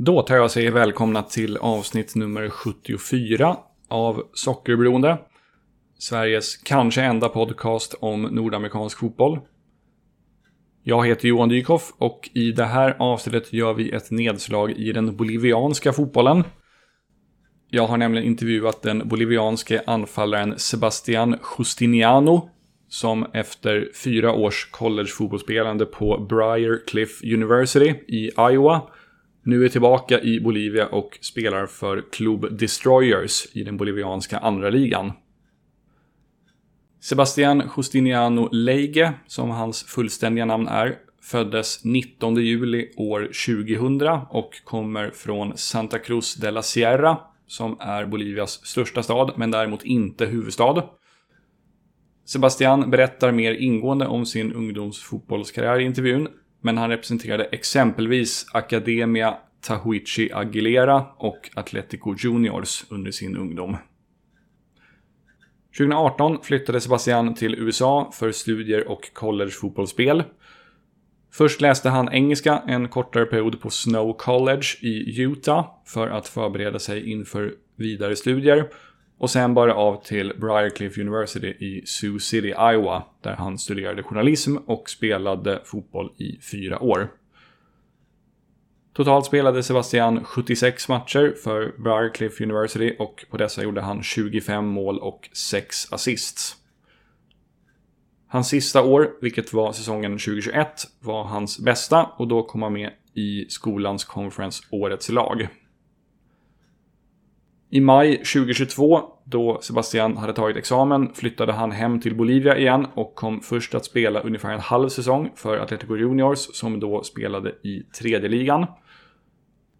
Då tar jag säger välkomna till avsnitt nummer 74 av Sockerberoende. Sveriges kanske enda podcast om nordamerikansk fotboll. Jag heter Johan Dykhoff och i det här avsnittet gör vi ett nedslag i den bolivianska fotbollen. Jag har nämligen intervjuat den bolivianske anfallaren Sebastian Justiniano som efter fyra års collegefotbollsspelande på Briar Cliff University i Iowa nu är tillbaka i Bolivia och spelar för Club Destroyers i den bolivianska andra ligan. Sebastian Justiniano Leige, som hans fullständiga namn är, föddes 19 juli år 2000 och kommer från Santa Cruz de la Sierra, som är Bolivias största stad, men däremot inte huvudstad. Sebastian berättar mer ingående om sin ungdomsfotbollskarriär i intervjun, men han representerade exempelvis Academia Tahuichi Aguilera och Atletico Juniors under sin ungdom. 2018 flyttade Sebastian till USA för studier och collegefotbollsspel. Först läste han engelska en kortare period på Snow College i Utah för att förbereda sig inför vidare studier. Och sen bara av till Briarcliff University i Sioux City, Iowa, där han studerade journalism och spelade fotboll i fyra år. Totalt spelade Sebastian 76 matcher för Briarcliff University och på dessa gjorde han 25 mål och 6 assists. Hans sista år, vilket var säsongen 2021, var hans bästa och då kom han med i skolans conference Årets lag. I maj 2022, då Sebastian hade tagit examen, flyttade han hem till Bolivia igen och kom först att spela ungefär en halv säsong för Atletico Juniors som då spelade i tredje ligan.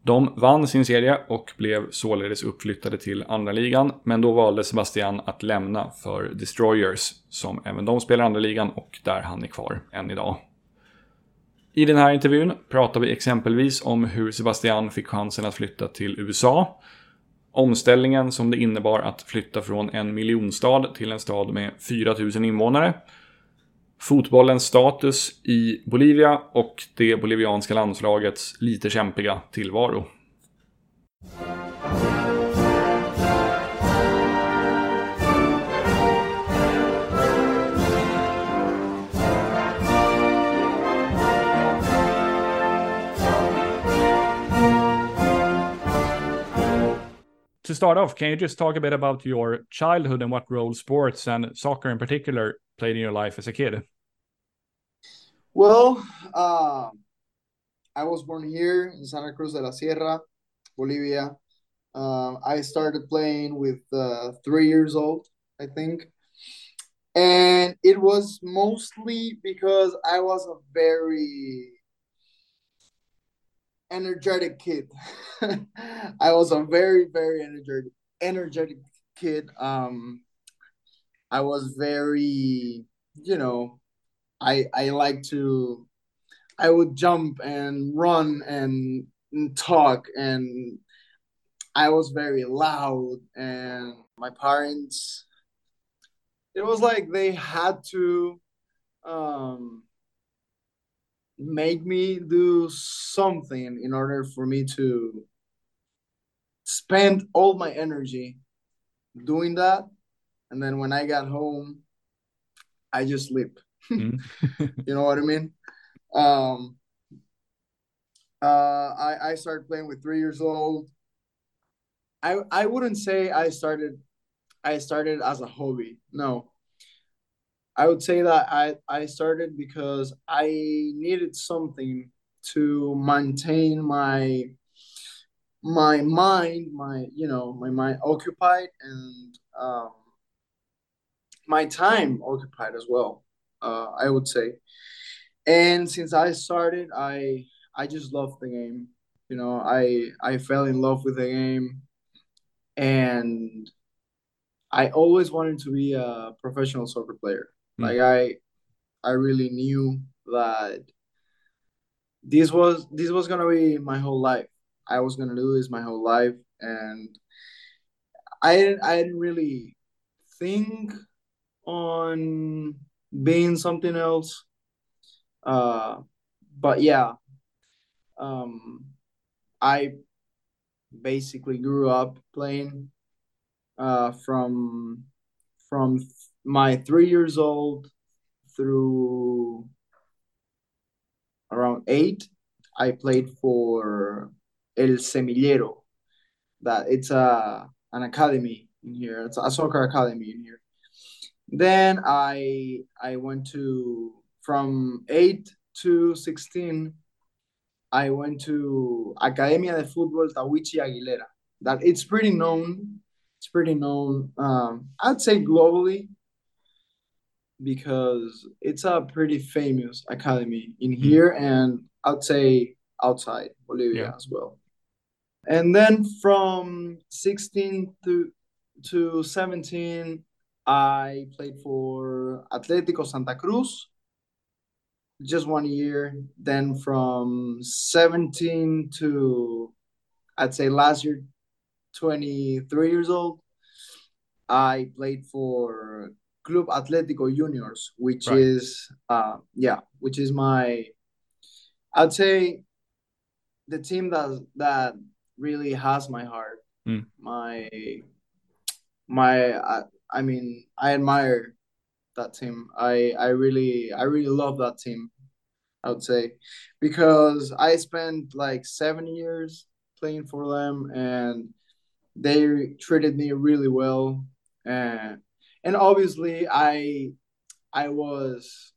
De vann sin serie och blev således uppflyttade till andra ligan, men då valde Sebastian att lämna för Destroyers, som även de spelar andra ligan och där han är kvar än idag. I den här intervjun pratar vi exempelvis om hur Sebastian fick chansen att flytta till USA, omställningen som det innebar att flytta från en miljonstad till en stad med 4000 invånare, fotbollens status i Bolivia och det bolivianska landslagets lite kämpiga tillvaro. To start off, can you just talk a bit about your childhood and what role sports and soccer in particular played in your life as a kid? Well, uh, I was born here in Santa Cruz de la Sierra, Bolivia. Uh, I started playing with uh, three years old, I think. And it was mostly because I was a very energetic kid. I was a very, very energetic, energetic kid. Um, I was very, you know, I I like to, I would jump and run and, and talk, and I was very loud. And my parents, it was like they had to, um, make me do something in order for me to spend all my energy doing that and then when I got home, I just sleep. Mm. you know what I mean? Um, uh, I I started playing with three years old. I I wouldn't say I started I started as a hobby. No. I would say that I, I started because I needed something to maintain my my mind, my you know, my mind occupied and um, my time occupied as well. Uh, I would say, and since I started, I I just love the game. You know, I I fell in love with the game, and I always wanted to be a professional soccer player. Mm. Like I I really knew that this was this was gonna be my whole life. I was gonna do this my whole life, and I didn't I didn't really think on being something else. Uh, but yeah, um, I basically grew up playing uh, from from my three years old through around eight. I played for El Semillero. That it's a an academy in here. It's a soccer academy in here. Then I I went to from eight to sixteen. I went to Academia de Fútbol Tahuichi Aguilera. That it's pretty known. It's pretty known. Um, I'd say globally because it's a pretty famous academy in mm-hmm. here and I'd say outside Bolivia yeah. as well. And then from 16 to to 17, I played for Atletico Santa Cruz, just one year. Then from 17 to, I'd say last year, 23 years old, I played for Club Atlético Juniors, which right. is, uh, yeah, which is my, I'd say, the team that that really has my heart. Mm. My, my, I, I mean, I admire that team. I I really I really love that team. I would say because I spent like seven years playing for them and they treated me really well and and obviously I I was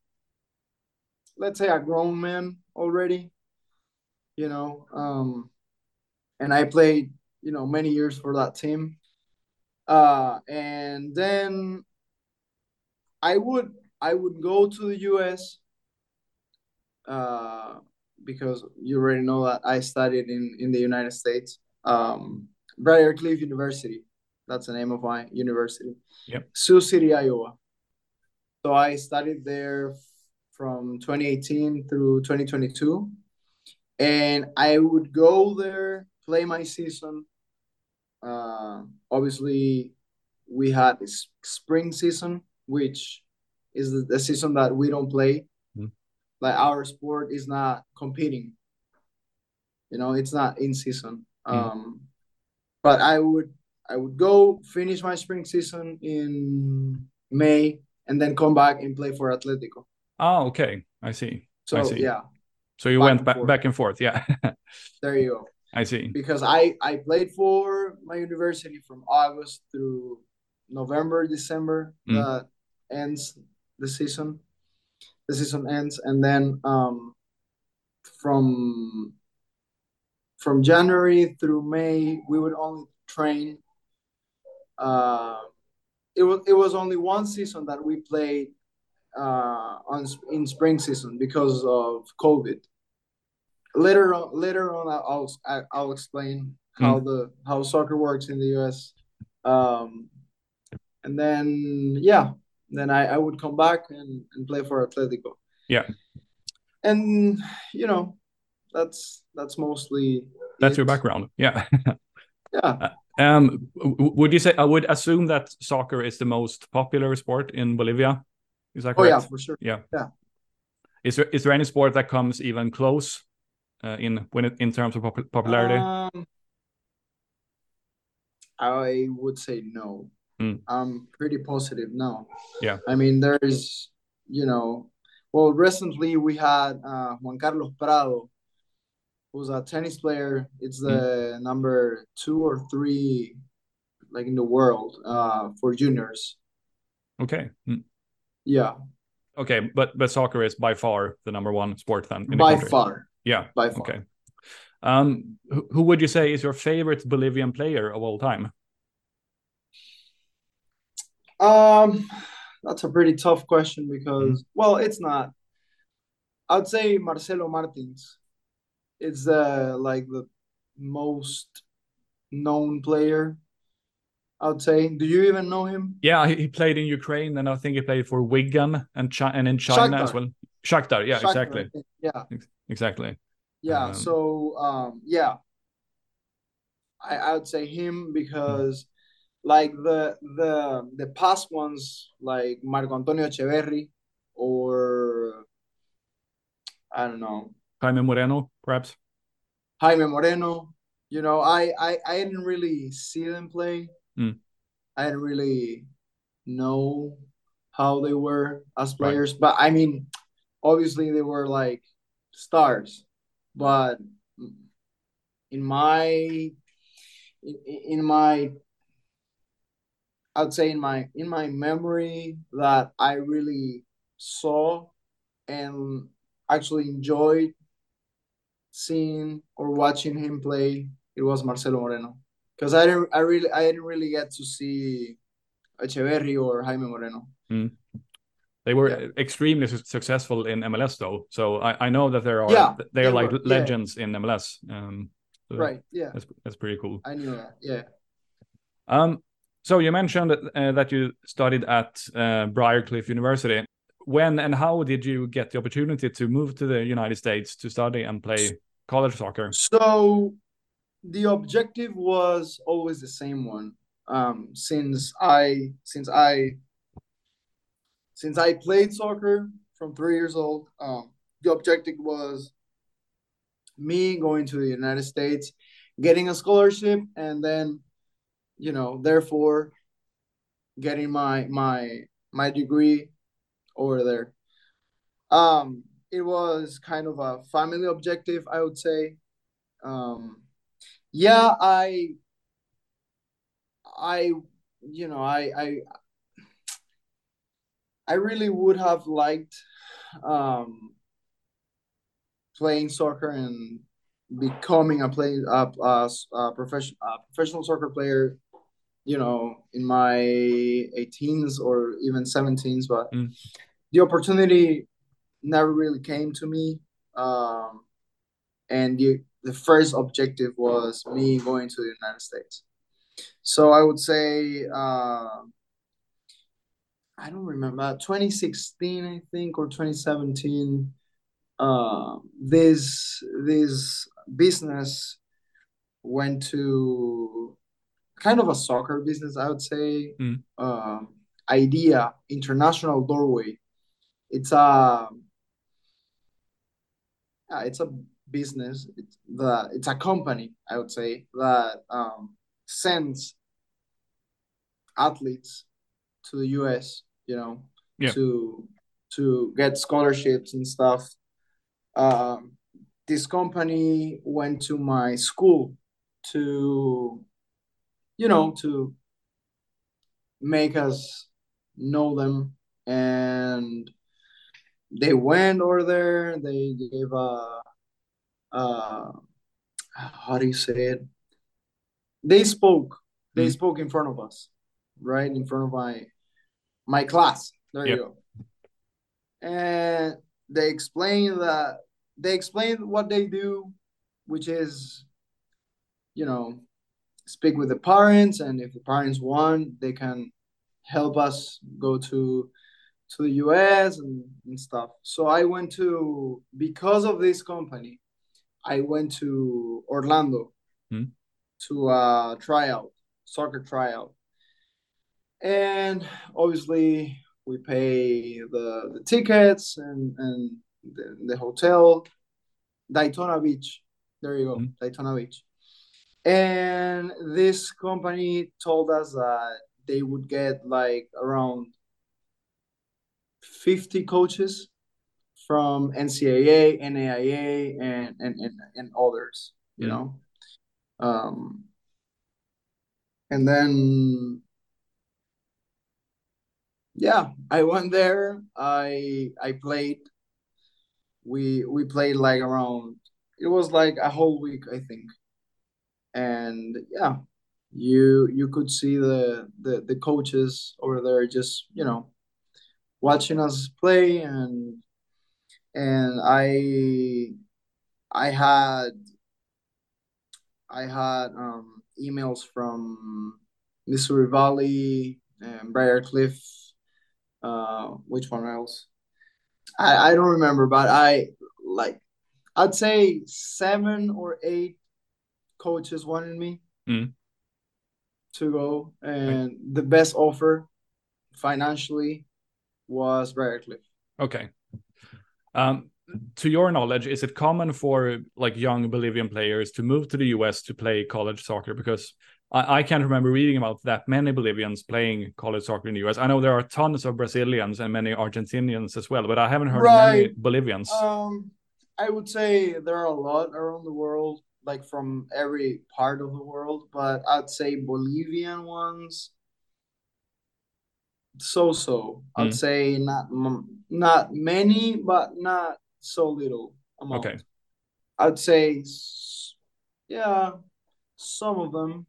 let's say a grown man already you know um and I played you know many years for that team uh, and then I would I would go to the U.S. Uh, because you already know that I studied in in the United States. Um, Briar Cliff University, that's the name of my university. Yep. Sioux City, Iowa. So I studied there from 2018 through 2022, and I would go there, play my season, uh, obviously, we had this spring season, which is the, season that we don't play. Mm. Like our sport is not competing. You know, it's not in season. Mm. Um, but I would I would go finish my spring season in May and then come back and play for Atletico. Oh, okay. I see. So I see. yeah. So you back went back back and forth, yeah. there you go. I see. Because I I played for my university from August through November, December. Mm. That ends the season. The season ends, and then um, from from January through May, we would only train. Uh, it was it was only one season that we played uh, on in spring season because of COVID later on later on I'll I'll explain how mm. the how soccer works in the US. Um, and then yeah, then I, I would come back and, and play for Atletico. Yeah. And you know, that's that's mostly that's it. your background. Yeah. yeah. Um would you say I would assume that soccer is the most popular sport in Bolivia? Is that correct? Oh yeah, for sure. Yeah. Yeah. Is there is there any sport that comes even close uh, in when it, in terms of pop popularity? Um, I would say no. Mm. I'm pretty positive no. Yeah. I mean, there's, you know, well, recently we had uh, Juan Carlos Prado, who's a tennis player. It's the mm. number two or three, like in the world, uh, for juniors. Okay. Mm. Yeah. Okay, but but soccer is by far the number one sport then. by far. Yeah. By far. Okay. Um, who, who would you say is your favorite Bolivian player of all time? Um, that's a pretty tough question because, mm. well, it's not. I'd say Marcelo Martins. It's uh, like the most known player. I'd say. Do you even know him? Yeah, he, he played in Ukraine, and I think he played for Wigan and Chi- and in China Shakhtar. as well. Shakhtar, yeah, Shakhtar, exactly. Yeah, exactly. Yeah. Um, so um, yeah, I I would say him because like the the the past ones like Marco Antonio Etcheverry or I don't know Jaime Moreno perhaps Jaime Moreno you know, I I, I didn't really see them play. Mm. I didn't really know how they were as players, right. but I mean, obviously they were like stars, but in my in, in my I'd say in my in my memory that I really saw and actually enjoyed seeing or watching him play it was Marcelo Moreno because I didn't I really I didn't really get to see Etcheverry or Jaime Moreno. Mm. They were yeah. extremely su successful in MLS though, so I, I know that there are yeah, they are like were, legends yeah. in MLS. Um, so right. Yeah. That's that's pretty cool. I knew that. Yeah. Um. So you mentioned uh, that you studied at uh, Briarcliff University. When and how did you get the opportunity to move to the United States to study and play college soccer? So the objective was always the same one. Um, since I since I since I played soccer from three years old, um, the objective was me going to the United States, getting a scholarship, and then, you know, therefore, getting my my my degree over there. Um, it was kind of a family objective, I would say. Um, yeah, I, I, you know, I, I, I really would have liked um, playing soccer and becoming a play a, a, a professional a professional soccer player you know in my 18s or even 17s but mm. the opportunity never really came to me um, and the, the first objective was me going to the united states so i would say uh, i don't remember 2016 i think or 2017 uh, this this business went to kind of a soccer business, I would say. Mm. Uh, idea international doorway. It's a yeah, it's a business. It's the it's a company, I would say, that um, sends athletes to the U.S. You know, yeah. to to get scholarships and stuff um, this company went to my school to, you know, to make us know them. And they went over there. They gave a, uh, how do you say it? They spoke. They mm. spoke in front of us, right in front of my my class. There yep. you go. And they explain that they explain what they do, which is, you know, speak with the parents, and if the parents want, they can help us go to to the US and, and stuff. So I went to because of this company, I went to Orlando hmm. to a tryout, soccer tryout. And obviously we pay the, the tickets and, and the, the hotel, Daytona Beach. There you go, mm-hmm. Daytona Beach. And this company told us that they would get like around 50 coaches from NCAA, NAIA, and and and, and others, you mm-hmm. know. Um, and then yeah, I went there. I I played. We we played like around. It was like a whole week, I think. And yeah, you you could see the the the coaches over there just you know watching us play and and I I had I had um, emails from Missouri Valley and Briarcliff uh, which one else? I I don't remember, but I like I'd say seven or eight coaches wanted me mm. to go, and the best offer financially was Briarcliff. Okay. Um, to your knowledge, is it common for like young Bolivian players to move to the US to play college soccer? Because I, I can't remember reading about that many Bolivians playing college soccer in the US. I know there are tons of Brazilians and many Argentinians as well, but I haven't heard right. many Bolivians. Um, I would say there are a lot around the world, like from every part of the world, but I'd say Bolivian ones so so. I'd mm. say not not many, but not so little amount. Okay. I'd say yeah, some of them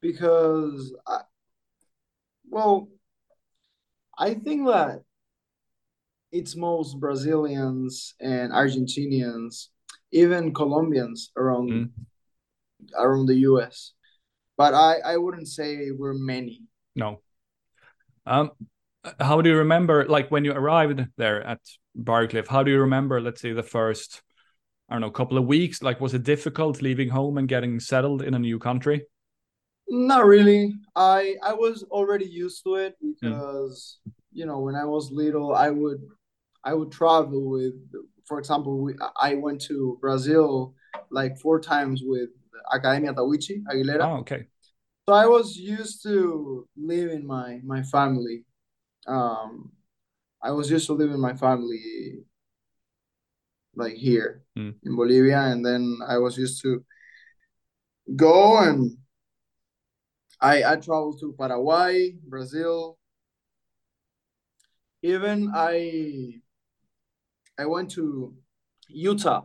because I, well, I think that it's most Brazilians and Argentinians, even Colombians around mm. around the US. But I I wouldn't say we're many. No. Um how do you remember like when you arrived there at Briarcliff, how do you remember let's say the first I don't know, couple of weeks? Like was it difficult leaving home and getting settled in a new country? Not really. I I was already used to it hmm. because mm. you know when I was little I would I would travel with for example we, I went to Brazil like four times with Academia Tahuichi Aguilera. Oh, okay. So I was used to living my my family. Um I was used to living my family like here mm. in Bolivia and then I was used to go and I I traveled to Paraguay, Brazil. Even I I went to Utah,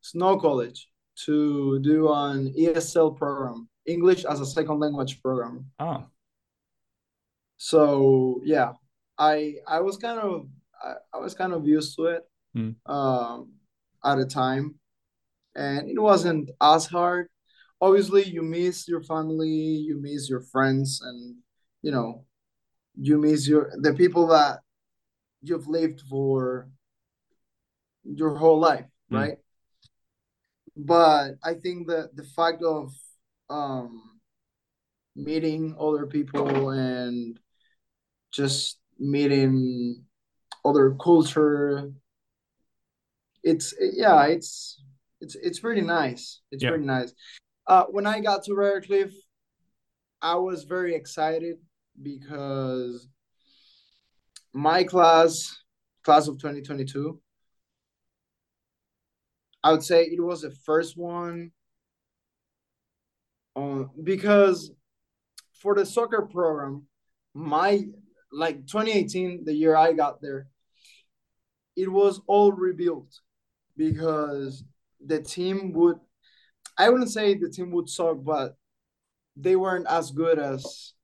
Snow College, to do an ESL program, English as a second language program. Oh. So yeah, I I was kind of I, I was kind of used to it mm. um, at a time, and it wasn't as hard obviously you miss your family you miss your friends and you know you miss your the people that you've lived for your whole life mm. right but i think that the fact of um meeting other people and just meeting other culture it's yeah it's it's it's pretty nice it's yeah. pretty nice uh, when I got to Briarcliff, I was very excited because my class, class of 2022, I would say it was the first one on because for the soccer program, my like 2018, the year I got there, it was all rebuilt because the team would I wouldn't say the team would suck, but they weren't as good as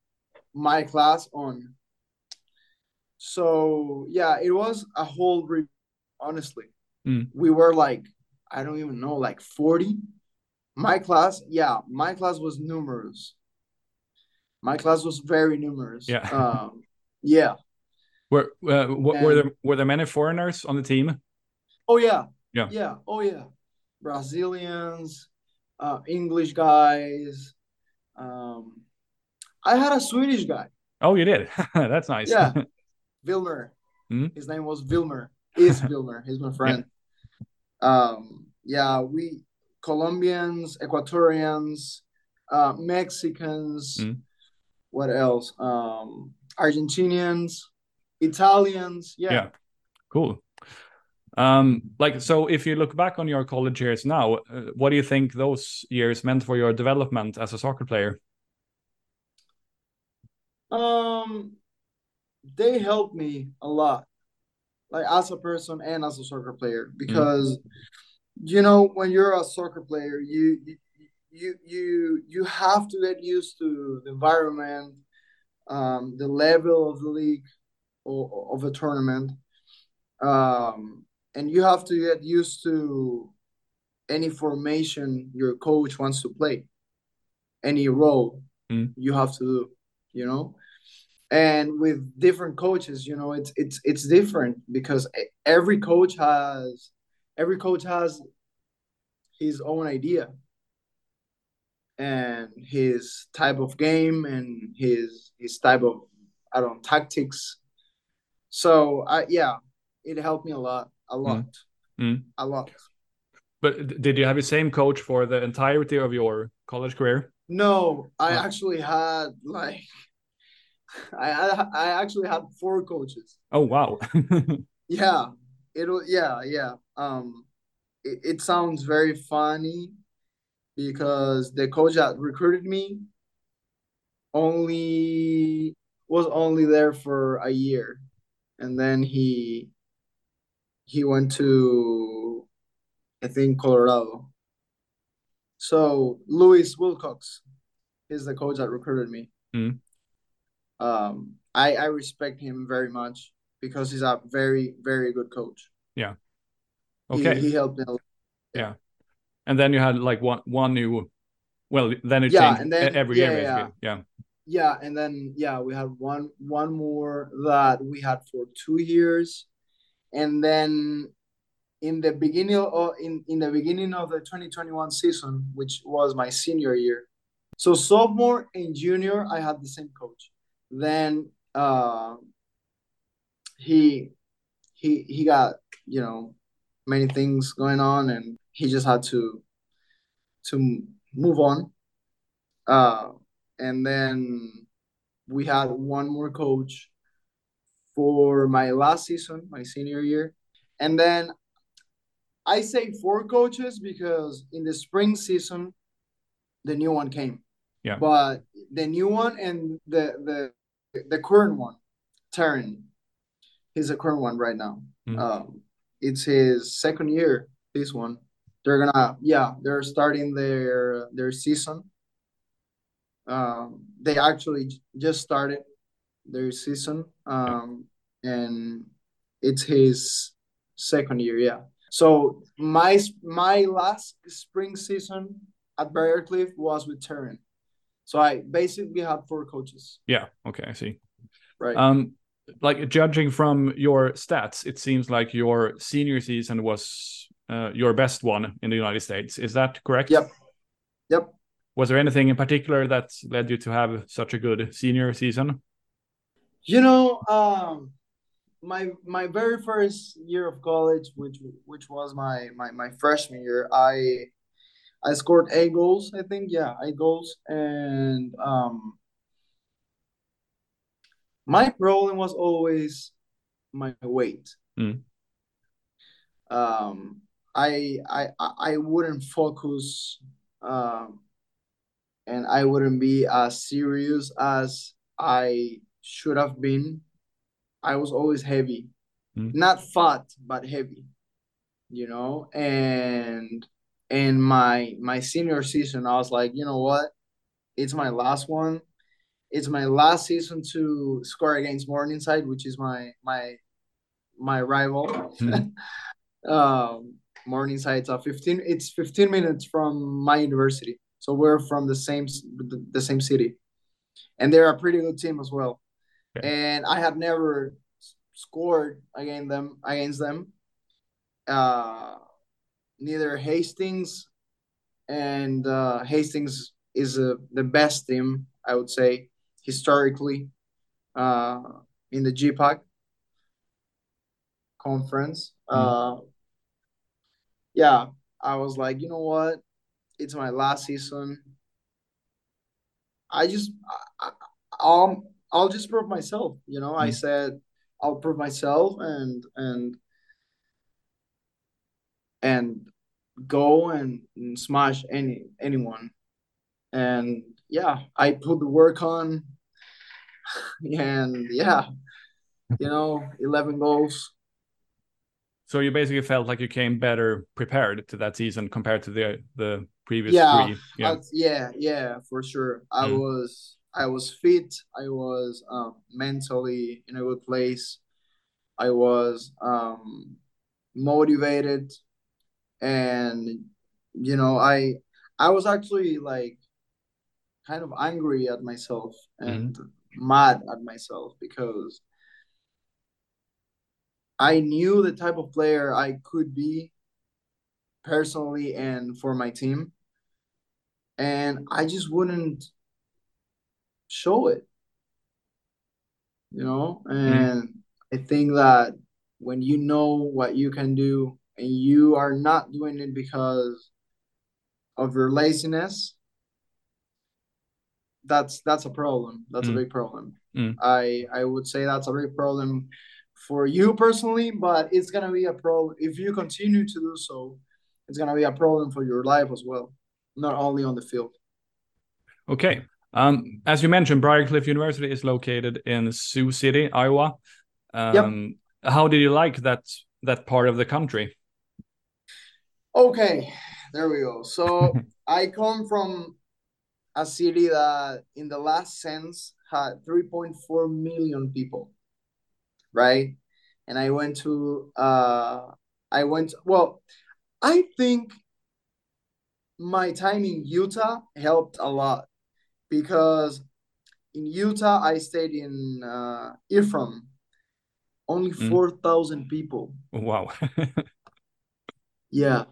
my class on. So yeah, it was a whole re- honestly. Mm. We were like, I don't even know, like 40. My class, yeah, my class was numerous. My class was very numerous. Yeah. Um, yeah. Were uh, were there were there many foreigners on the team? Oh yeah. Yeah. Yeah. Oh yeah. Brazilians, uh, English guys. Um, I had a Swedish guy. Oh, you did? That's nice. Yeah, Vilmer. Mm-hmm. His name was Vilmer. Is Vilmer? He's my friend. Yeah. Um, yeah, we Colombians, Ecuadorians, uh, Mexicans. Mm-hmm. What else? Um, Argentinians, Italians. Yeah. Yeah. Cool. Um, like so, if you look back on your college years now, uh, what do you think those years meant for your development as a soccer player? Um, they helped me a lot, like as a person and as a soccer player, because mm. you know when you're a soccer player, you you you you have to get used to the environment, um, the level of the league or of a tournament. Um, and you have to get used to any formation your coach wants to play any role mm. you have to do you know and with different coaches you know it's it's it's different because every coach has every coach has his own idea and his type of game and his his type of i don't know tactics so i yeah it helped me a lot a mm-hmm. lot. Mm. Mm. a lot. But did you have the same coach for the entirety of your college career? No, I Oh. actually had like I I, I actually had four coaches. Oh wow. Yeah, it'll yeah yeah. Um, it, it sounds very funny because the coach that recruited me only was only there for a year, and then he he went to I think Colorado. So Louis Wilcox is the coach that recruited me. Mm. Um, I I respect him very much because he's a very very good coach. Yeah. okay. he, helped me. A lot. and then you had like one one new well then it Yeah, changed and then- every yeah, year yeah. basically. Yeah. Yeah, and then yeah, we had one one more that we had for two years, and then in the beginning of in, in the beginning of the 2021 season, which was my senior year. So sophomore and junior, I had the same coach. Then uh he he he got, you know, many things going on and he just had to to move on. Uh and then we had one more coach for my last season, my senior year. And then I say four coaches because in the spring season, the new one came. Yeah. But the new one and the the the current one, Taryn, he's the current one right now. Mhm. Um, it's his second year. This one, they're gonna yeah, they're starting their their season. Um, they actually just started their season. Um, and it's his second year. Yeah. So my my last spring season at Briarcliff was with Taryn. So I basically had four coaches, Yeah. Okay, I see. right? Um, like judging from your stats, it seems like your senior season was uh, your best one in the United States. Is that correct? Yep. Yep. Was there anything in particular that led you to have such a good senior season? You know, um, my my very first year of college, which which was my my my freshman year, I I scored eight goals, I think. Yeah, eight goals, and um, my problem was always my weight. Mm. Um, I I I wouldn't focus, um, and I wouldn't be as serious as I should have been. I was always heavy, Mm. not fat, but heavy, you know. And in my my senior season, I was like, you know what? It's my last one. It's my last season to score against Morningside, which is my my my rival. Mhm. um, Morningside's a fifteen. It's fifteen minutes from my university, so we're from the same the, the same city, and they're a pretty good team as well. Okay. And I had never scored against them against them. Uh, neither Hastings and uh, Hastings is uh, the best team I would say historically uh, in the GPAC conference. Uh, yeah, I was like, you know what? It's my last season. I just, I, I'll, I'll just prove myself. You know, I Mm. said I'll prove myself and and and go and, and smash any anyone. And yeah, I put the work on, and yeah, you know, eleven goals. So you basically felt like you came better prepared to that season compared to the the previous Yeah, three. Yeah. Uh, yeah, yeah, for sure. I Mm. was I was fit. I was um, mentally in a good place. I was um, motivated, and you know, I I was actually like kind of angry at myself and mm-hmm. mad at myself because I knew the type of player I could be personally and for my team and I just wouldn't show it. You know, mm-hmm. and I think that when you know what you can do and you are not doing it because of your laziness, that's that's a problem. That's Mm. a big problem. Mm. I I would say that's a big problem for you personally, but it's gonna be a problem if you continue to do so. It's gonna be a problem for your life as well, not only on the field. Okay. Um, as you mentioned, Briarcliff University is located in Sioux City, Iowa. Um, How did you like that that part of the country? Okay, there we go. So I come from a city that, in the last sense, had 3.4 million people, right? And I went to, uh, I went, well, I think my time in Utah helped a lot because in Utah, I stayed in uh, Ephraim, only Mm. 4,000 people. Wow. Yeah.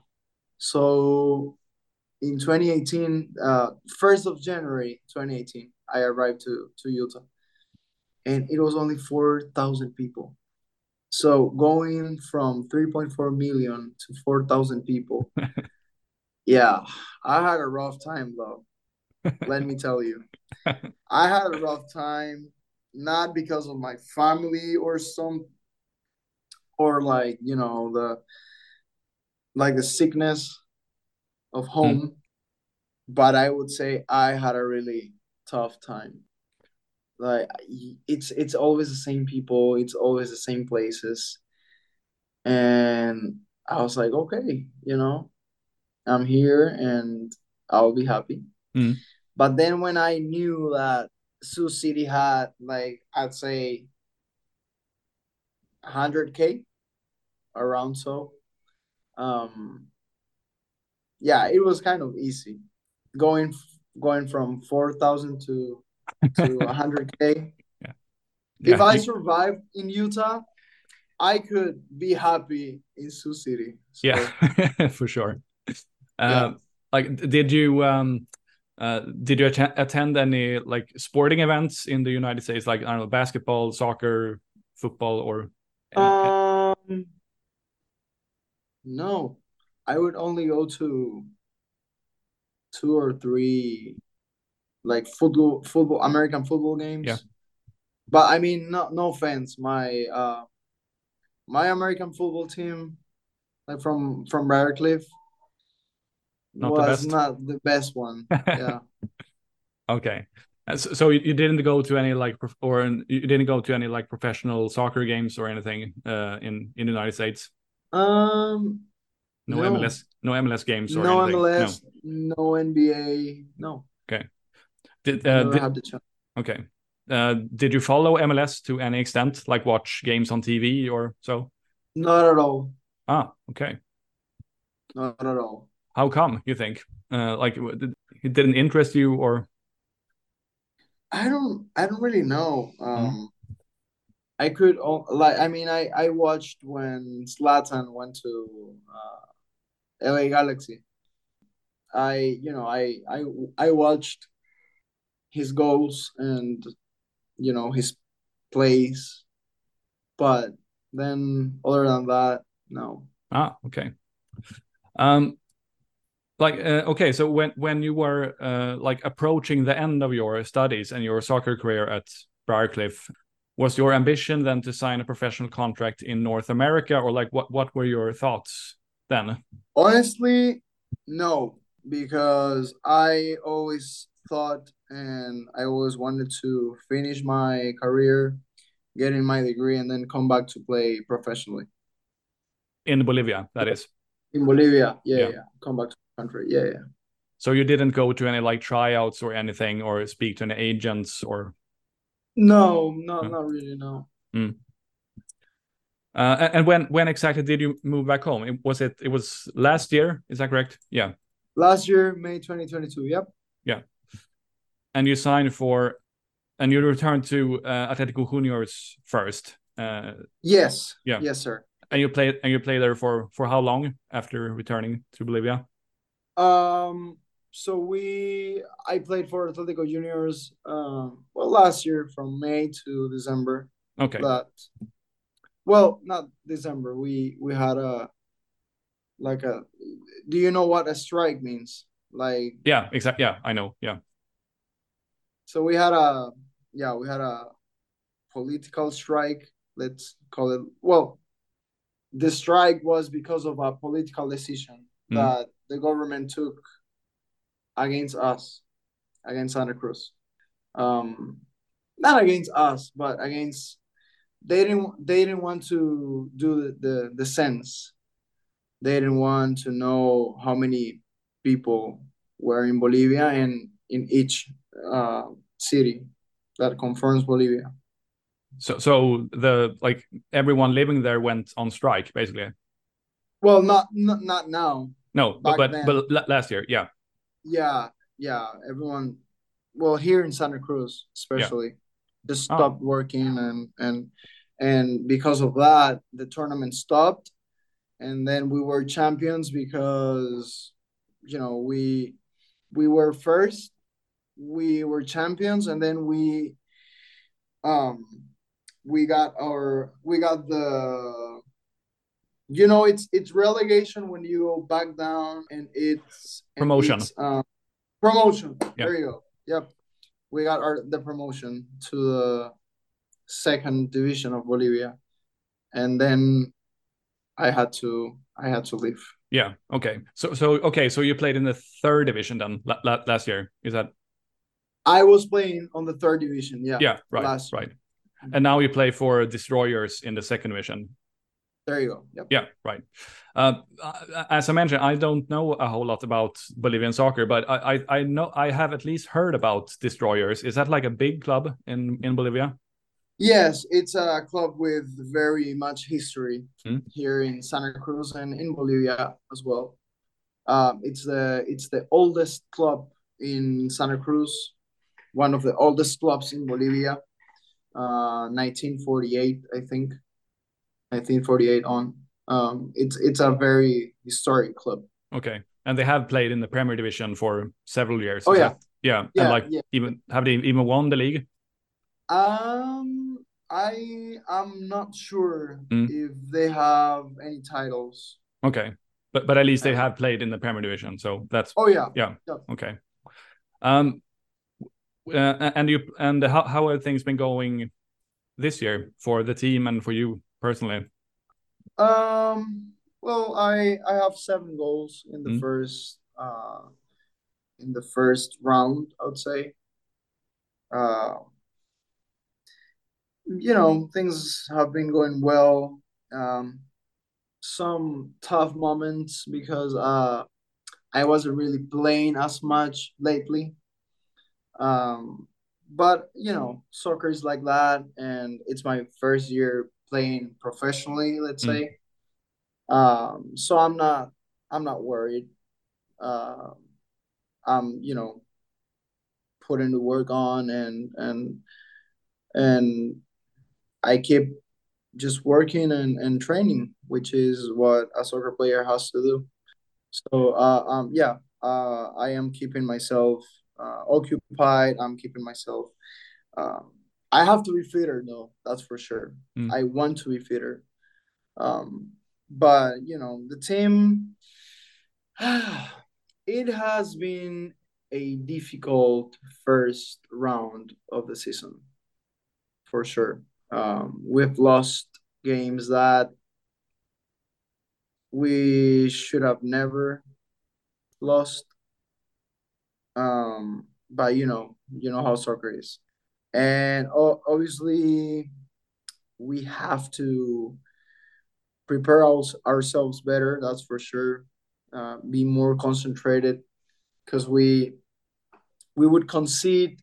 So in 2018, uh, 1st of January 2018, I arrived to, to Utah and it was only 4,000 people. So going from 3.4 million to 4,000 people, yeah, I had a rough time though. Let me tell you. I had a rough time, not because of my family or some, or like, you know, the, like the sickness of home, but I would say I had a really tough time. Like it's it's always the same people, it's always the same places. And I was like, okay, you know, I'm here and I'll be happy. Mm. But then when I knew that Sioux City had like I'd say 100k around so um yeah it was kind of easy going going from 4000 to to 100k Yeah. if i survived in utah i could be happy in sioux city so, yeah, for sure. Yeah. Uh, like, did you um, uh, did you atten- attend any like sporting events in the United States, like I don't know, basketball, soccer, football, or? um no i would only go to two or three like football football american football games Yeah. but i mean no no offense my uh my american football team like from from Briarcliff Not the was best? not the best one yeah Okay. Uh, So, so you you didn't go to any like or you didn't go to any like professional soccer games or anything uh in in the United States? Um No, No. MLS, no MLS games or no anything. mls no, nba no Okay. Did, uh, did had the chance okay. Uh, did you follow MLS to any extent, like watch games on TV or so? not at all Ah, okay. not at all How come you think? Uh, like it didn't interest you or? I don't I don't really know. Mm-hmm. Um I could like I mean I I watched when Zlatan went to uh LA Galaxy. I you know I I I watched his goals and you know his plays, but then other than that, no. Ah, okay. Um, like uh, okay, so when when you were uh like approaching the end of your studies and your soccer career at Briarcliff, was your ambition then to sign a professional contract in North America, or like what what were your thoughts then? Honestly, no, because I always thought and I always wanted to finish my career, getting my degree, and then come back to play professionally In Bolivia, that is. in Bolivia. Yeah, Yeah. yeah, come back to the country. Yeah, yeah. So you didn't go to any like tryouts or anything, or speak to any agents, or No, no, No. not really. No. uh, and- and when when exactly did you move back home? It, was it it was last year? Is that correct? Yeah. Last year, May 2022. Yep. Yeah. And you signed for and you returned to uh, Atletico Juniors first uh, Yes. Yeah. Yes, sir. and you played and you played there for for how long after returning to Bolivia Um. So we, I played for Atletico Juniors. Um. Well, last year from May to December. okay that well not december we we had a like a. Do you know what a strike means? Like Yeah, exactly. Yeah, I know. Yeah. so we had a yeah we had a political strike let's call it well the strike was because of a political decision Mhm. that the government took against us against santa cruz um not against us but against they didn't they didn't want to do the the, the sense they didn't want to know how many people were in bolivia and in each uh, city that confirms bolivia So so the like everyone living there went on strike basically. well not not, not now No, but Back but, then. but last year, yeah. Yeah yeah everyone well here in santa cruz especially just Oh. stopped working and and and because of that the tournament stopped and then we were champions because you know we we were first we were champions and then we um we got our we got the you know it's it's relegation when you go back down and it's and Promotion. it's, um, promotion Yeah. there you go yep we got our the promotion to the second division of bolivia and then i had to i had to leave Yeah. Okay. So so okay. So you played in the third division then la- la- last year. Is that i was playing on the third division yeah yeah? Right. last year. right. And now you play for Destroyers in the second division. There you go yep Yeah. Right. Uh, as I mentioned, I don't know a whole lot about Bolivian soccer, but I, I I know I have at least heard about Destroyers. Is that like a big club in in Bolivia? Yes, it's a club with very much history Hmm. here in Santa Cruz and in Bolivia as well. Um, it's the it's the oldest club in Santa Cruz, one of the oldest clubs in Bolivia. Uh, 1948, I think. 1948 on. Um, it's it's a very historic club. Okay. And they have played in the Premier Division for several years. Oh, yeah. that- yeah. Yeah, and like yeah. even have they even won the league? Um, I I'm not sure Hmm. if they have any titles. Okay. But but at least they have played in the Premier Division, so that's Oh yeah. Yeah. Yep. Okay. Um, uh, and you and how how have things been going this year for the team and for you personally? Um, well, I I have seven goals in the Mm. first uh in the first round, I would say. Uh, you know, things have been going well. Um, some tough moments because uh I wasn't really playing as much lately. Um, but you know, soccer is like that, and it's my first year playing professionally, let's Mm. say. Um, so I'm not I'm not worried. Uh, I'm you know putting the work on and and and I keep just working and, and training, which is what a soccer player has to do. So uh, um yeah, uh, I am keeping myself uh, occupied. I'm keeping myself. Um, I have to be fitter, though. That's for sure. Mm. I want to be fitter. Um, but you know, the team. it has been a difficult first round of the season, for sure. Um, we've lost games that we should have never lost. Um, but you know, you know how soccer is, and obviously, we have to prepare our- ourselves better. That's for sure. Uh, be more concentrated because we we would concede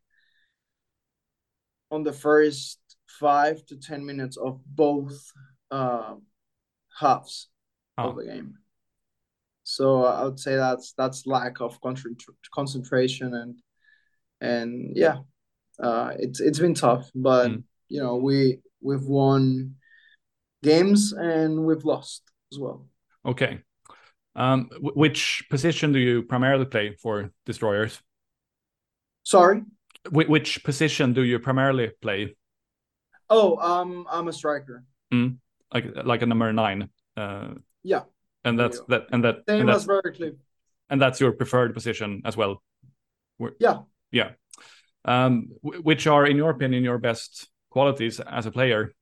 on the first five to ten minutes of both uh, halves Oh. of the game. So I would say that's that's lack of concentr- concentration and and yeah, uh, it's it's been tough, but Mm. you know we we've won games and we've lost as well. Okay. Um, wh- which position do you primarily play for Destroyers? Sorry. Wh- which position do you primarily play? Oh, um, I'm a striker. Like like a number nine. Uh, Yeah, And that's that and that same and as that's, Briar Cliff. and that's your preferred position as well. Yeah. Yeah. Um, wh- which are, in your opinion, your best qualities as a player?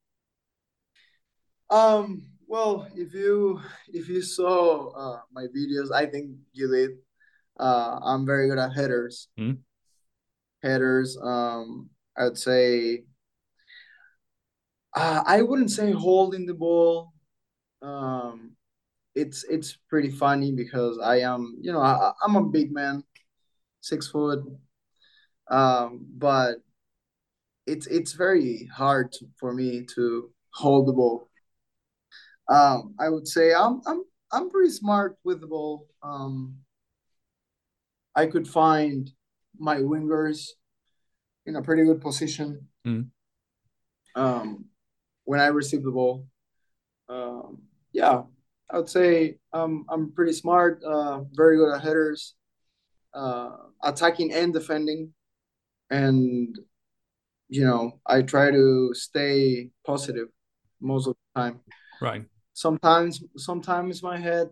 Um. Well, if you if you saw uh, my videos, I think you did. Uh, I'm very good at headers. Mm. Headers. Um, I would say. Uh, I wouldn't say holding the ball. Um, it's it's pretty funny because I am, you know, I, I'm a big man, six foot. Um, but it's it's very hard to, for me to hold the ball. Um, I would say I'm I'm I'm pretty smart with the ball. Um, I could find my wingers in a pretty good position. Mm. Um, when I receive the ball, um, yeah, I would say um, I'm pretty smart. Uh, very good at headers, uh, attacking and defending, and you know I try to stay positive most of the time Right. sometimes sometimes my head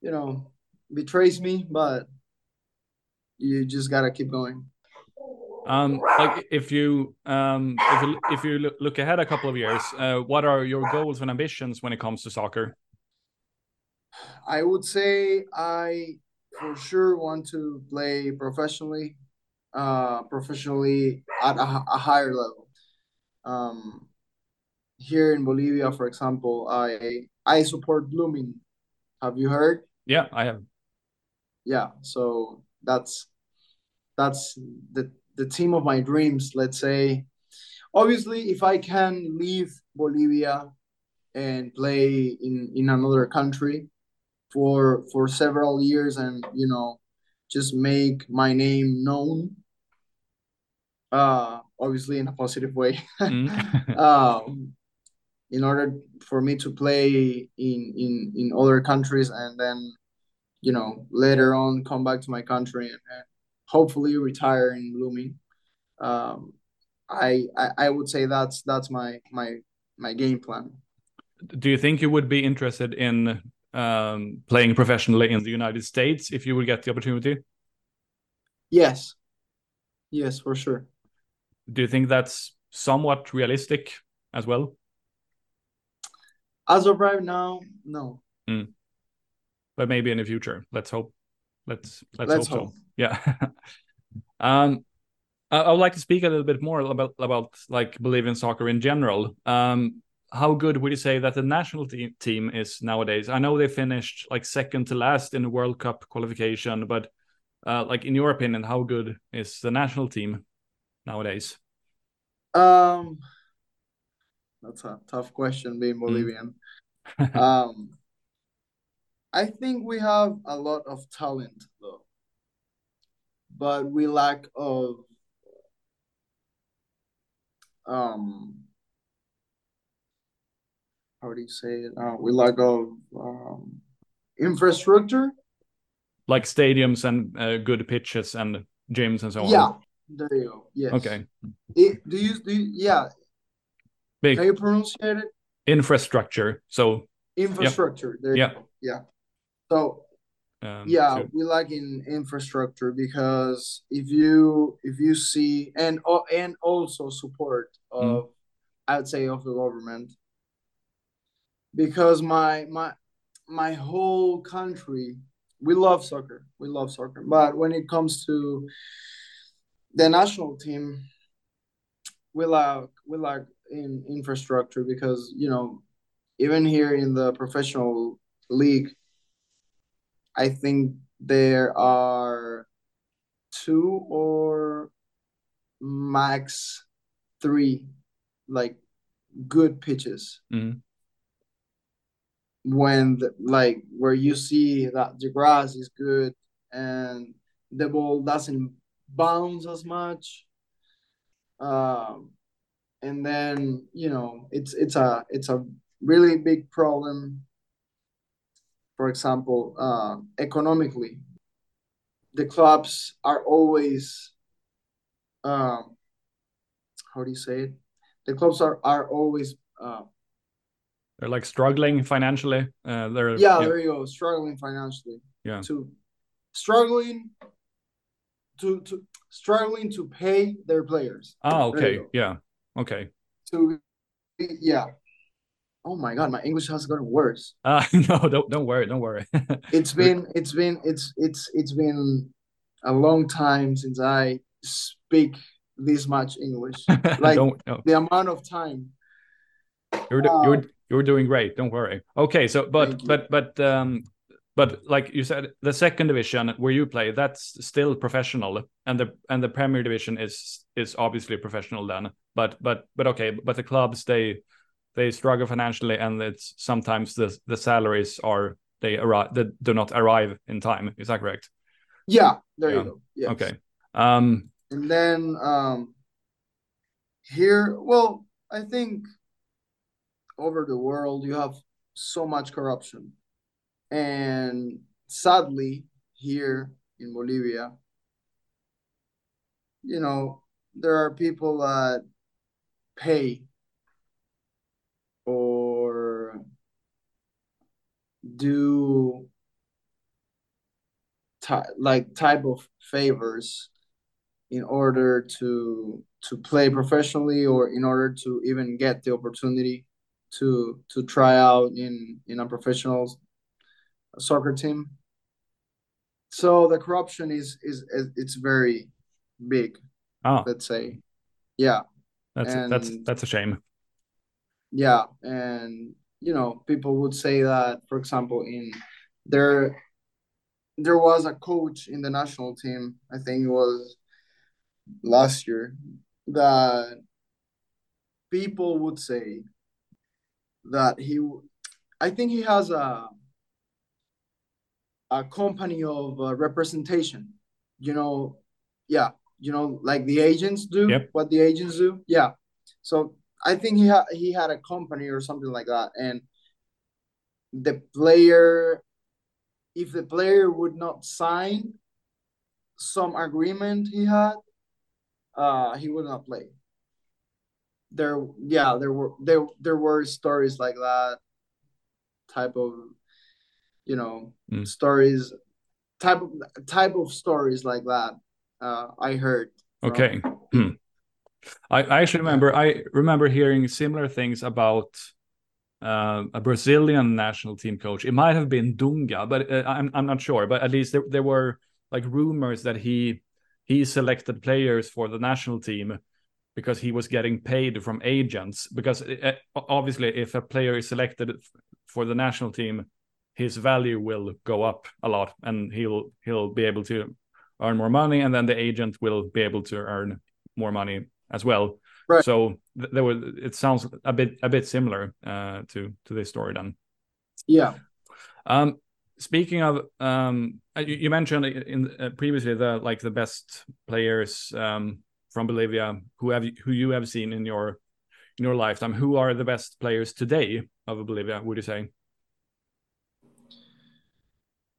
you know betrays me but you just gotta keep going Um, like if you um if you if you look, ahead a couple of years, uh, what are your goals and ambitions when it comes to soccer? i would say i for sure want to play professionally uh professionally at a, a higher level. Um here in bolivia for example i i support blooming. Have you heard? Yeah, I have. yeah so that's that's the the team of my dreams let's say. Obviously if i can leave bolivia and play in in another country for for several years and you know just make my name known uh obviously in a positive way Mm. um in order for me to play in in in other countries and then you know later on come back to my country and, and hopefully retire in blooming um I, I i would say that's that's my my my game plan Do you think you would be interested in um, playing professionally in the United States if you would get the opportunity? yes yes for sure Do you think that's somewhat realistic as well? as of right now no But maybe in the future. Let's hope. Let's let's, Let's hope, hope. so. Yeah. um, I, I would like to speak a little bit more about about like Bolivian soccer in general. Um, how good would you say that the national te- team is nowadays? I know they finished like second to last in the World Cup qualification, but uh, like in your opinion, how good is the national team nowadays? um that's a tough question being bolivian. Um i think we have a lot of talent though. But we lack of um how do you say it? Uh, we lack of um infrastructure. Like stadiums and uh, good pitches and gyms and so on. yeah there you go. Yes. Okay. it, do you do you, yeah. Big. Can you pronounce it? Infrastructure. So infrastructure. There Yeah. go. Yeah. So um, yeah so- we like in infrastructure because if you if you see and oh, and also support of i'd say of the government. Because my my my whole country we love soccer. We love soccer. But when it comes to the national team we lack we lack in infrastructure because you know even here in the professional league I think there are two or max three like good pitches Mhm. when the, like where you see that the grass is good and the ball doesn't bounce as much. Um and then you know it's it's a it's a really big problem for example uh, economically. The clubs are always um how do you say it? The clubs are are always uh, they're like struggling financially. Uh, they're yeah, yeah, there you go, struggling financially. Yeah, to struggling to to struggling to pay their players. Ah, okay, yeah, okay. To yeah. Oh my god, my English has gotten worse. Uh no, don't don't worry, don't worry. it's been it's been it's it's it's been a long time since I speak this much English. Like no. the amount of time. You're uh, you're you're doing great. Don't worry. Okay, so but but but um but like you said, the second division where you play, that's still professional, and the and the Premier Division is is obviously professional then. But but but okay, but the clubs they they struggle financially, and it's sometimes the the salaries are they arrive they do not arrive in time. Is that correct? Yeah, there yeah. you go. Yes. Okay. Um, and then um, here, well, I think over the world you have so much corruption and sadly, here in Bolivia, you know, there are people that pay or do like type of favors in order to to play professionally or in order to even get the opportunity to to try out in in a professional soccer team. So the corruption is is, is it's very big. Oh. Let's say, yeah. That's and, that's that's a shame. Yeah, and you know people would say that, for example, in there there was a coach in the national team. I think it was last year that people would say that he I think he has a a company of uh, representation. You know yeah you know like the agents do yep. what the agents do yeah. So i think he had he had a company or something like that and the player if the player would not sign some agreement he had uh he would not play. There yeah there were there there were stories like that type of you know mm. stories type of type of stories like that uh, I heard. From... Okay. Hmm. I, I actually remember I remember hearing similar things about uh, a Brazilian national team coach. It might have been Dunga, but uh, I'm I'm not sure. But at least there, there were like rumors that he he selected players for the national team because he was getting paid from agents. Because uh, obviously, if a player is selected for the national team, his value will go up a lot and he'll he'll be able to earn more money and then the agent will be able to earn more money as well. Right. so th- there was it sounds a bit a bit similar uh, to to this story then. Yeah. Um speaking of um uh, you, you mentioned in uh, previously the like the best players um from bolivia who have who you have seen in your in your lifetime. Who are the best players today of bolivia would you say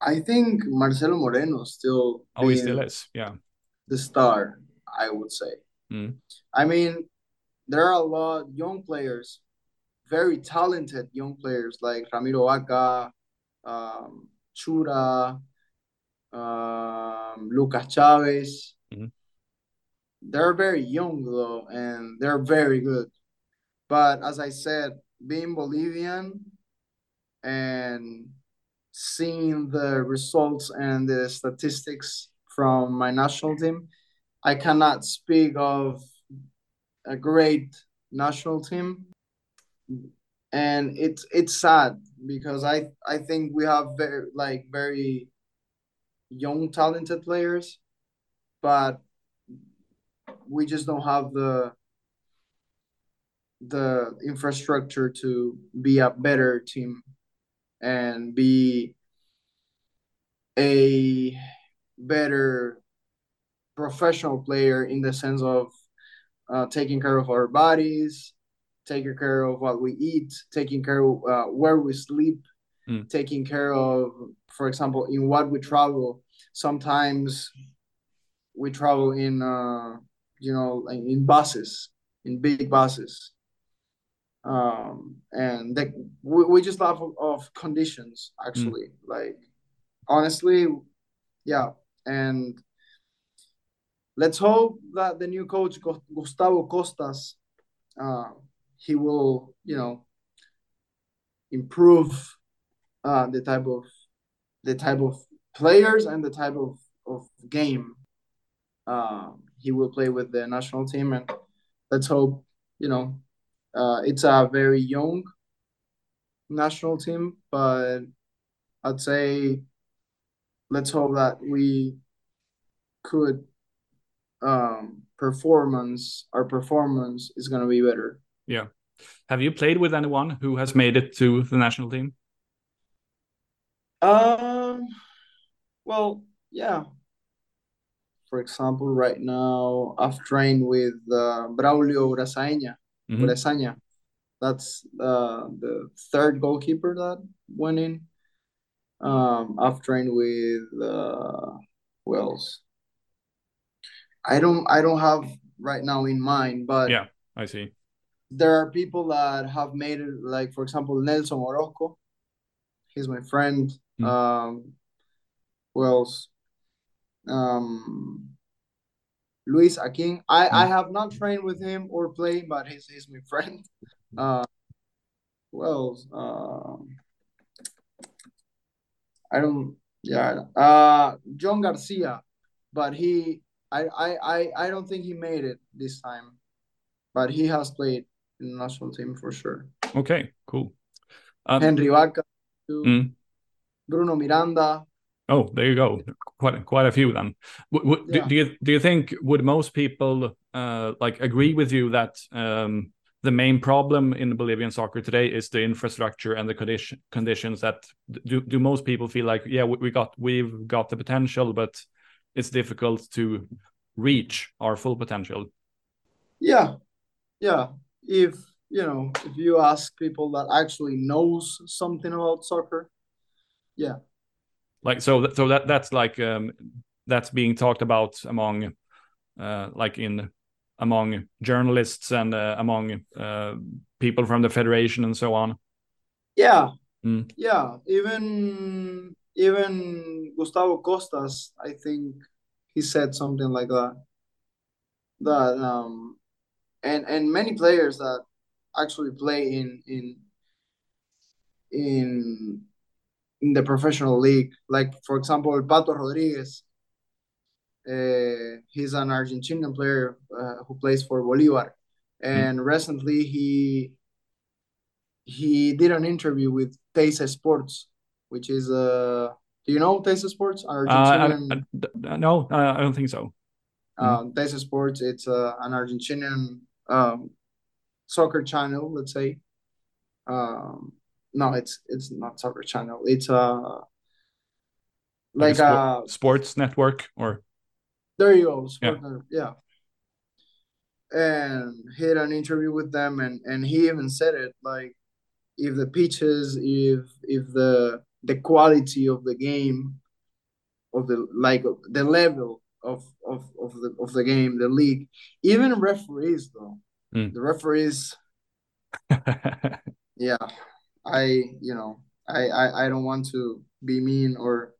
I think Marcelo Moreno still. Oh, he still is. Yeah. The star, I would say. Mm. I mean, there are a lot young players, very talented young players like Ramiro Vaca, um, Chura, um, Lucas Chavez. Mm-hmm. They're very young though, and they're very good. But as I said, being Bolivian and seeing the results and the statistics from my national team, I cannot speak of a great national team. And it's it's sad because I I think we have very like very young talented players, but we just don't have the the infrastructure to be a better team and be a better professional player in the sense of uh, taking care of our bodies, taking care of what we eat, taking care of uh, where we sleep, mm. taking care of, for example, in what we travel. Sometimes we travel in, uh, you know, in buses, in big buses. Um, and they, we, we just love of, of conditions actually. Mm. Like honestly, yeah, and let's hope that the new coach Gustavo Costas, uh, he will you know improve uh, the type of the type of players and the type of, of game uh, he will play with the national team and let's hope you know uh, it's a very young national team, but I'd say let's hope that we could um, performance our performance is going to be better. Yeah. Have you played with anyone who has made it to the national team? Um. Well, yeah. For example, right now I've trained with uh, Braulio Uraezaña mm-hmm. That's uh, the third goalkeeper that went in. Um, I've trained with uh, else? I don't I don't have right now in mind, but yeah, I see. There are people that have made it, like for example, Nelson Orozco. He's my friend. Mm. Um, who else? Um, Luis Haquin. I, mm. I have not trained with him or played, but he's, he's my friend. Uh, who else? Uh, I don't. Yeah. Uh, John Garcia, but he. I, I, I, I don't think he made it this time, but he has played in the national team for sure. Okay, cool. Um, Henry Vaca, mm. Bruno Miranda, Oh, there you go. Quite quite a few then. W- yeah. do, do, you do you think would most people uh, like agree with you that um, the main problem in Bolivian soccer today is the infrastructure and the condition conditions that do do most people feel like yeah we got we've got the potential but it's difficult to reach our full potential. Yeah, yeah. If you know if you ask people that actually knows something about soccer, yeah like so so that that's like um that's being talked about among uh like in among journalists and uh, among uh, people from the federation and so on. Yeah. Mm. yeah. Even even gustavo costas i think he said something like that. That um and and many players that actually play in in in in the professional league. Like for example, Pato Rodriguez. Uh, he's an Argentinian player uh, who plays for Bolivar, and mm. recently he he did an interview with TyC Sports, which is uh, do you know TyC Sports? Uh, Argentinian. Uh, I, I, no, I don't think so. Uh, mm. Sports, it's uh, an Argentinian um, soccer channel, let's say. Um, no, it's it's not Soccer Channel. It's uh like, like a, sport, a, sports network or there you go, yeah. Network, yeah. And he had an interview with them, and and he even said it like if the pitches, if if the the quality of the game, of the like the level of of of the of the game, the league, even referees though, mm. the referees, yeah, I you know I, I I don't want to be mean or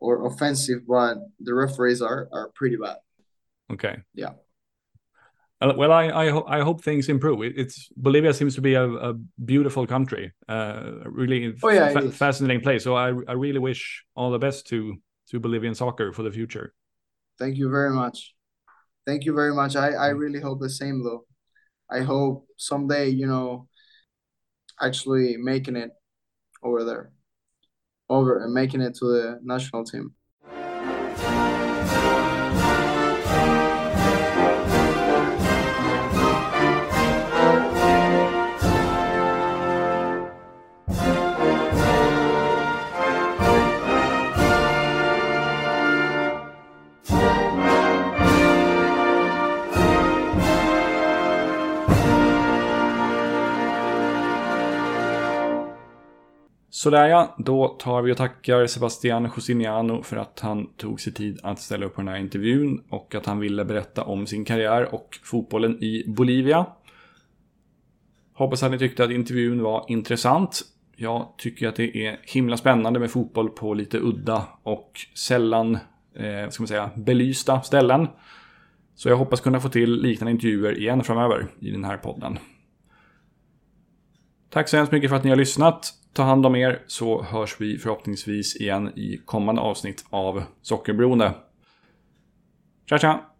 or offensive, but the referees are are pretty bad. Okay. Yeah. Uh, well, I I, ho- I hope things improve. It's Bolivia seems to be a, a beautiful country, uh, really oh, yeah, fa- fascinating place. So I I really wish all the best to to Bolivian soccer for the future. Thank you very much. Thank you very much. I I really hope the same though. I hope someday you know actually making it over there, over and making it to the national team. Sådär ja, då tar vi och tackar Sebastian Josiniano för att han tog sig tid att ställa upp på den här intervjun och att han ville berätta om sin karriär och fotbollen i Bolivia. Hoppas att ni tyckte att intervjun var intressant. Jag tycker att det är himla spännande med fotboll på lite udda och sällan eh, ska man säga, belysta ställen. Så jag hoppas kunna få till liknande intervjuer igen framöver i den här podden. Tack så hemskt mycket för att ni har lyssnat. Ta hand om er så hörs vi förhoppningsvis igen i kommande avsnitt av Sockerberoende. Tja tja!